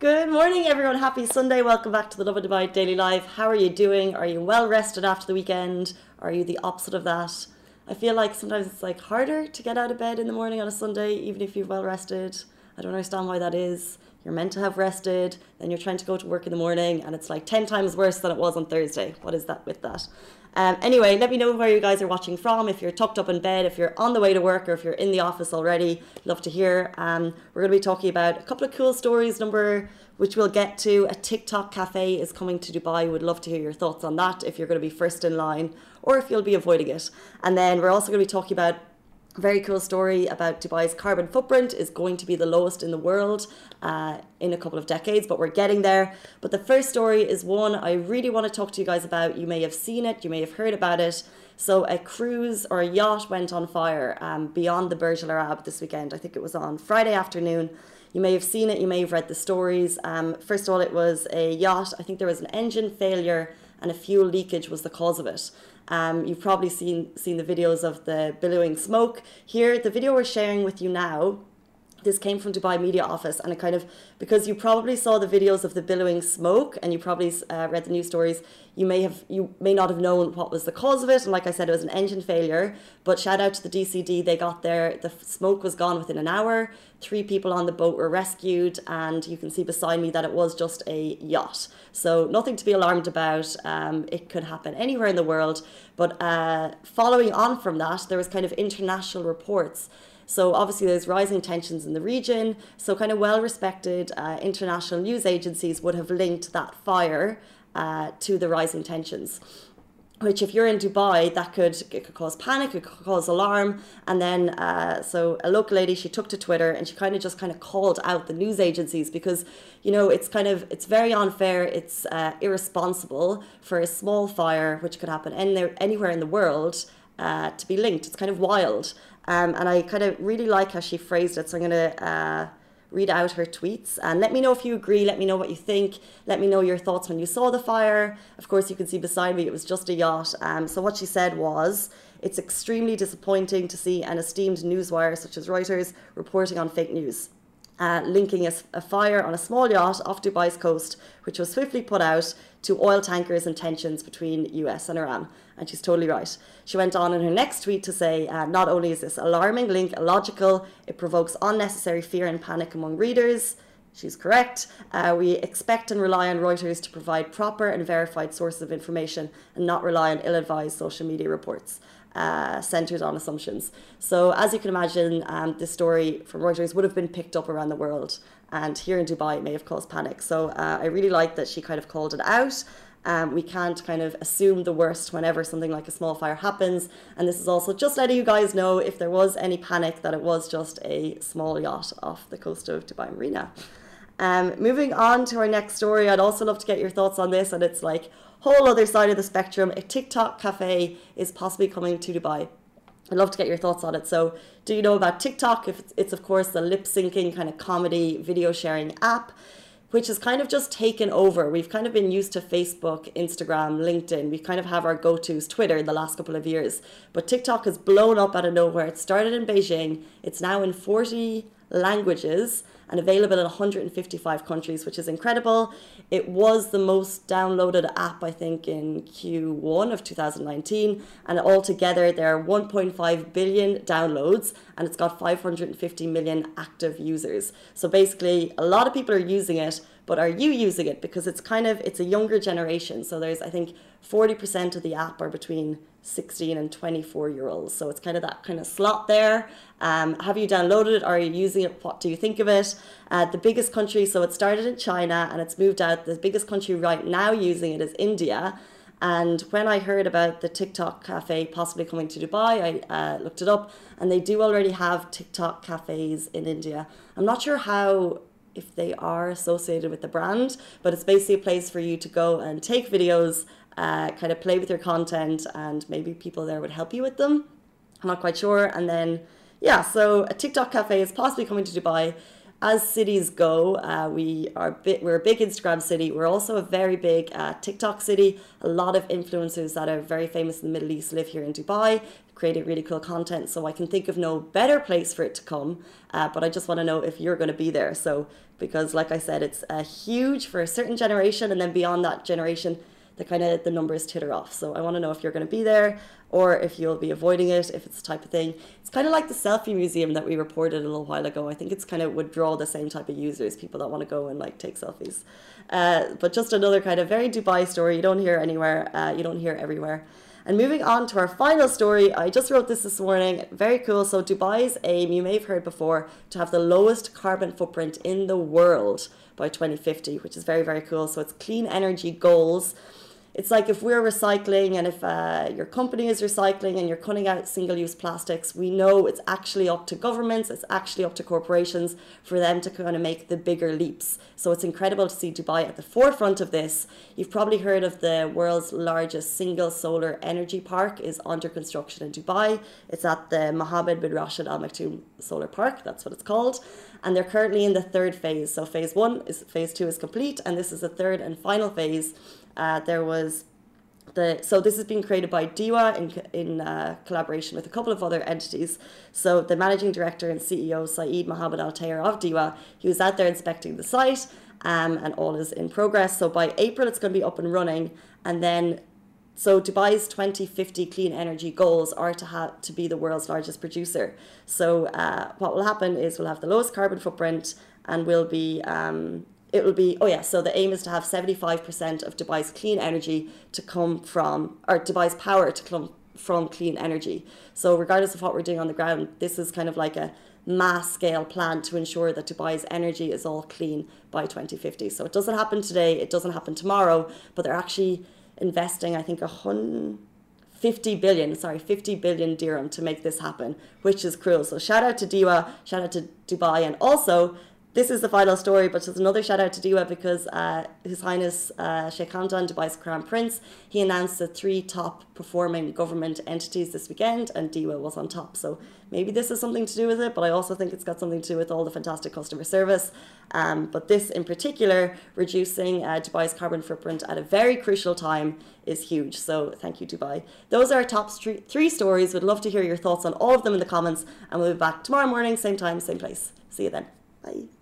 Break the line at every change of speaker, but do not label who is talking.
Good morning, everyone. Happy Sunday. Welcome back to the Lovin Dubai Daily Live. How are you doing? Are you well rested after the weekend? Are you the opposite of that? I feel like sometimes it's like harder to get out of bed in the morning on a Sunday, even if you're well rested. I don't understand why that is. You're meant to have rested, then you're trying to go to work in the morning, and it's like 10 times worse than it was on Thursday. What is that with that? Um, anyway, let me know where you guys are watching from. If you're tucked up in bed, if you're on the way to work, or if you're in the office already, love to hear. Um, we're going to be talking about a couple of cool stories. Number which we'll get to. A TikTok cafe is coming to Dubai. Would love to hear your thoughts on that. If you're going to be first in line, or if you'll be avoiding it. And then we're also going to be talking about very cool story about Dubai's carbon footprint is going to be the lowest in the world uh, in a couple of decades, but we're getting there. But the first story is one I really want to talk to you guys about. You may have seen it, you may have heard about it. So a cruise or a yacht went on fire um, beyond the Burj Al Arab this weekend. I think it was on Friday afternoon. You may have seen it, you may have read the stories. Um, first of all, it was a yacht. I think there was an engine failure and a fuel leakage was the cause of it. Um, you've probably seen seen the videos of the billowing smoke. Here, the video we're sharing with you now this came from Dubai Media Office, and it kind of because you probably saw the videos of the billowing smoke, and you probably uh, read the news stories. You may have you may not have known what was the cause of it, and like I said, it was an engine failure. But shout out to the DCD, they got there. The smoke was gone within an hour. Three people on the boat were rescued, and you can see beside me that it was just a yacht. So nothing to be alarmed about. Um, it could happen anywhere in the world. But uh, following on from that, there was kind of international reports so obviously there's rising tensions in the region. So kind of well-respected uh, international news agencies would have linked that fire uh, to the rising tensions which if you're in Dubai, that could, it could cause panic, it could cause alarm. And then, uh, so a local lady, she took to Twitter and she kind of just kind of called out the news agencies because, you know, it's kind of, it's very unfair, it's uh, irresponsible for a small fire, which could happen anywhere, anywhere in the world, uh, to be linked. It's kind of wild. Um, and I kind of really like how she phrased it. So I'm going to uh, read out her tweets. And let me know if you agree. Let me know what you think. Let me know your thoughts when you saw the fire. Of course, you can see beside me it was just a yacht. Um, so what she said was, it's extremely disappointing to see an esteemed newswire such as Reuters reporting on fake news uh, linking a, a, fire on a small yacht off Dubai's coast, which was swiftly put out to oil tankers and tensions between US and Iran. And she's totally right. She went on in her next tweet to say, uh, not only is this alarming link illogical, it provokes unnecessary fear and panic among readers. She's correct. Uh, we expect and rely on Reuters to provide proper and verified sources of information and not rely on ill advised social media reports uh, centered on assumptions. So, as you can imagine, um, this story from Reuters would have been picked up around the world, and here in Dubai, it may have caused panic. So, uh, I really like that she kind of called it out. Um, we can't kind of assume the worst whenever something like a small fire happens. And this is also just letting you guys know if there was any panic that it was just a small yacht off the coast of Dubai Marina. Um, moving on to our next story, I'd also love to get your thoughts on this. And it's like, whole other side of the spectrum. A TikTok cafe is possibly coming to Dubai. I'd love to get your thoughts on it. So, do you know about TikTok? If it's, it's of course the lip syncing kind of comedy video sharing app, which has kind of just taken over. We've kind of been used to Facebook, Instagram, LinkedIn. We kind of have our go tos, Twitter, in the last couple of years. But TikTok has blown up out of nowhere. It started in Beijing. It's now in 40 languages and available in 155 countries, which is incredible. It was the most downloaded app, I think, in Q1 of 2019, and altogether there are 1.5 billion downloads, and it's got 550 million active users. So basically, a lot of people are using it, but are you using it? Because it's kind of it's a younger generation. So there's I think 40% of the app are between 16 and 24 year olds. So it's kind of that kind of slot there. Um, have you downloaded it? Are you using it? What do you think of it? Uh, the biggest country, so it started in China and it's moved out. The biggest country right now using it is India. And when I heard about the TikTok cafe possibly coming to Dubai, I uh, looked it up and they do already have TikTok cafes in India. I'm not sure how if they are associated with the brand, but it's basically a place for you to go and take videos uh, kind of play with your content, and maybe people there would help you with them. I'm not quite sure. And then, yeah, so a TikTok cafe is possibly coming to Dubai. As cities go, uh, we are bit, we're a big Instagram city. We're also a very big uh, TikTok city. A lot of influencers that are very famous in the Middle East live here in Dubai creating really cool content. So I can think of no better place for it to come. Uh, but I just want to know if you're going to be there. So because, like I said, it's uh, huge for a certain generation, and then beyond that generation, the kind of the numbers titter off. So I want to know if you're going to be there or if you'll be avoiding it, if it's the type of thing. It's kind of like the selfie museum that we reported a little while ago. I think it's kind of would draw the same type of users, people that want to go and like take selfies. Uh, but just another kind of very Dubai story. You don't hear anywhere. Uh, you don't hear everywhere. And moving on to our final story, I just wrote this this morning. Very cool. So Dubai's aim, you may have heard before, to have the lowest carbon footprint in the world by 2050, which is very, very cool. So it's clean energy goals it's like if we're recycling and if uh, your company is recycling and you're cutting out single use plastics, we know it's actually up to governments, it's actually up to corporations for them to kind of make the bigger leaps. So it's incredible to see Dubai at the forefront of this. You've probably heard of the world's largest single solar energy park is under construction in Dubai. It's at the Mohammed bin Rashid Al Maktoum Solar Park, that's what it's called. And they're currently in the third phase. So phase one is phase two is complete, and this is the third and final phase uh, there was the so this has been created by DEWA in in uh, collaboration with a couple of other entities. So the managing director and CEO Saeed Mohammed Al Tayer of DEWA, he was out there inspecting the site, um, and all is in progress. So by April, it's going to be up and running, and then. So Dubai's 2050 clean energy goals are to have to be the world's largest producer. So uh, what will happen is we'll have the lowest carbon footprint and we'll be um, it will be oh yeah so the aim is to have 75% of dubai's clean energy to come from or dubai's power to come from clean energy so regardless of what we're doing on the ground this is kind of like a mass scale plan to ensure that dubai's energy is all clean by 2050 so it doesn't happen today it doesn't happen tomorrow but they're actually investing i think a hundred 50 billion, sorry, 50 billion dirham to make this happen, which is cruel. So shout out to DEWA, shout out to Dubai, and also this is the final story, but just another shout out to DEWA because uh, His Highness uh, Sheikh Hamdan, Dubai's Crown Prince, he announced the three top performing government entities this weekend, and DEWA was on top. So maybe this is something to do with it, but I also think it's got something to do with all the fantastic customer service. Um, but this in particular, reducing uh, Dubai's carbon footprint at a very crucial time is huge. So thank you, Dubai. Those are our top three stories. We'd love to hear your thoughts on all of them in the comments, and we'll be back tomorrow morning, same time, same place. See you then. Bye.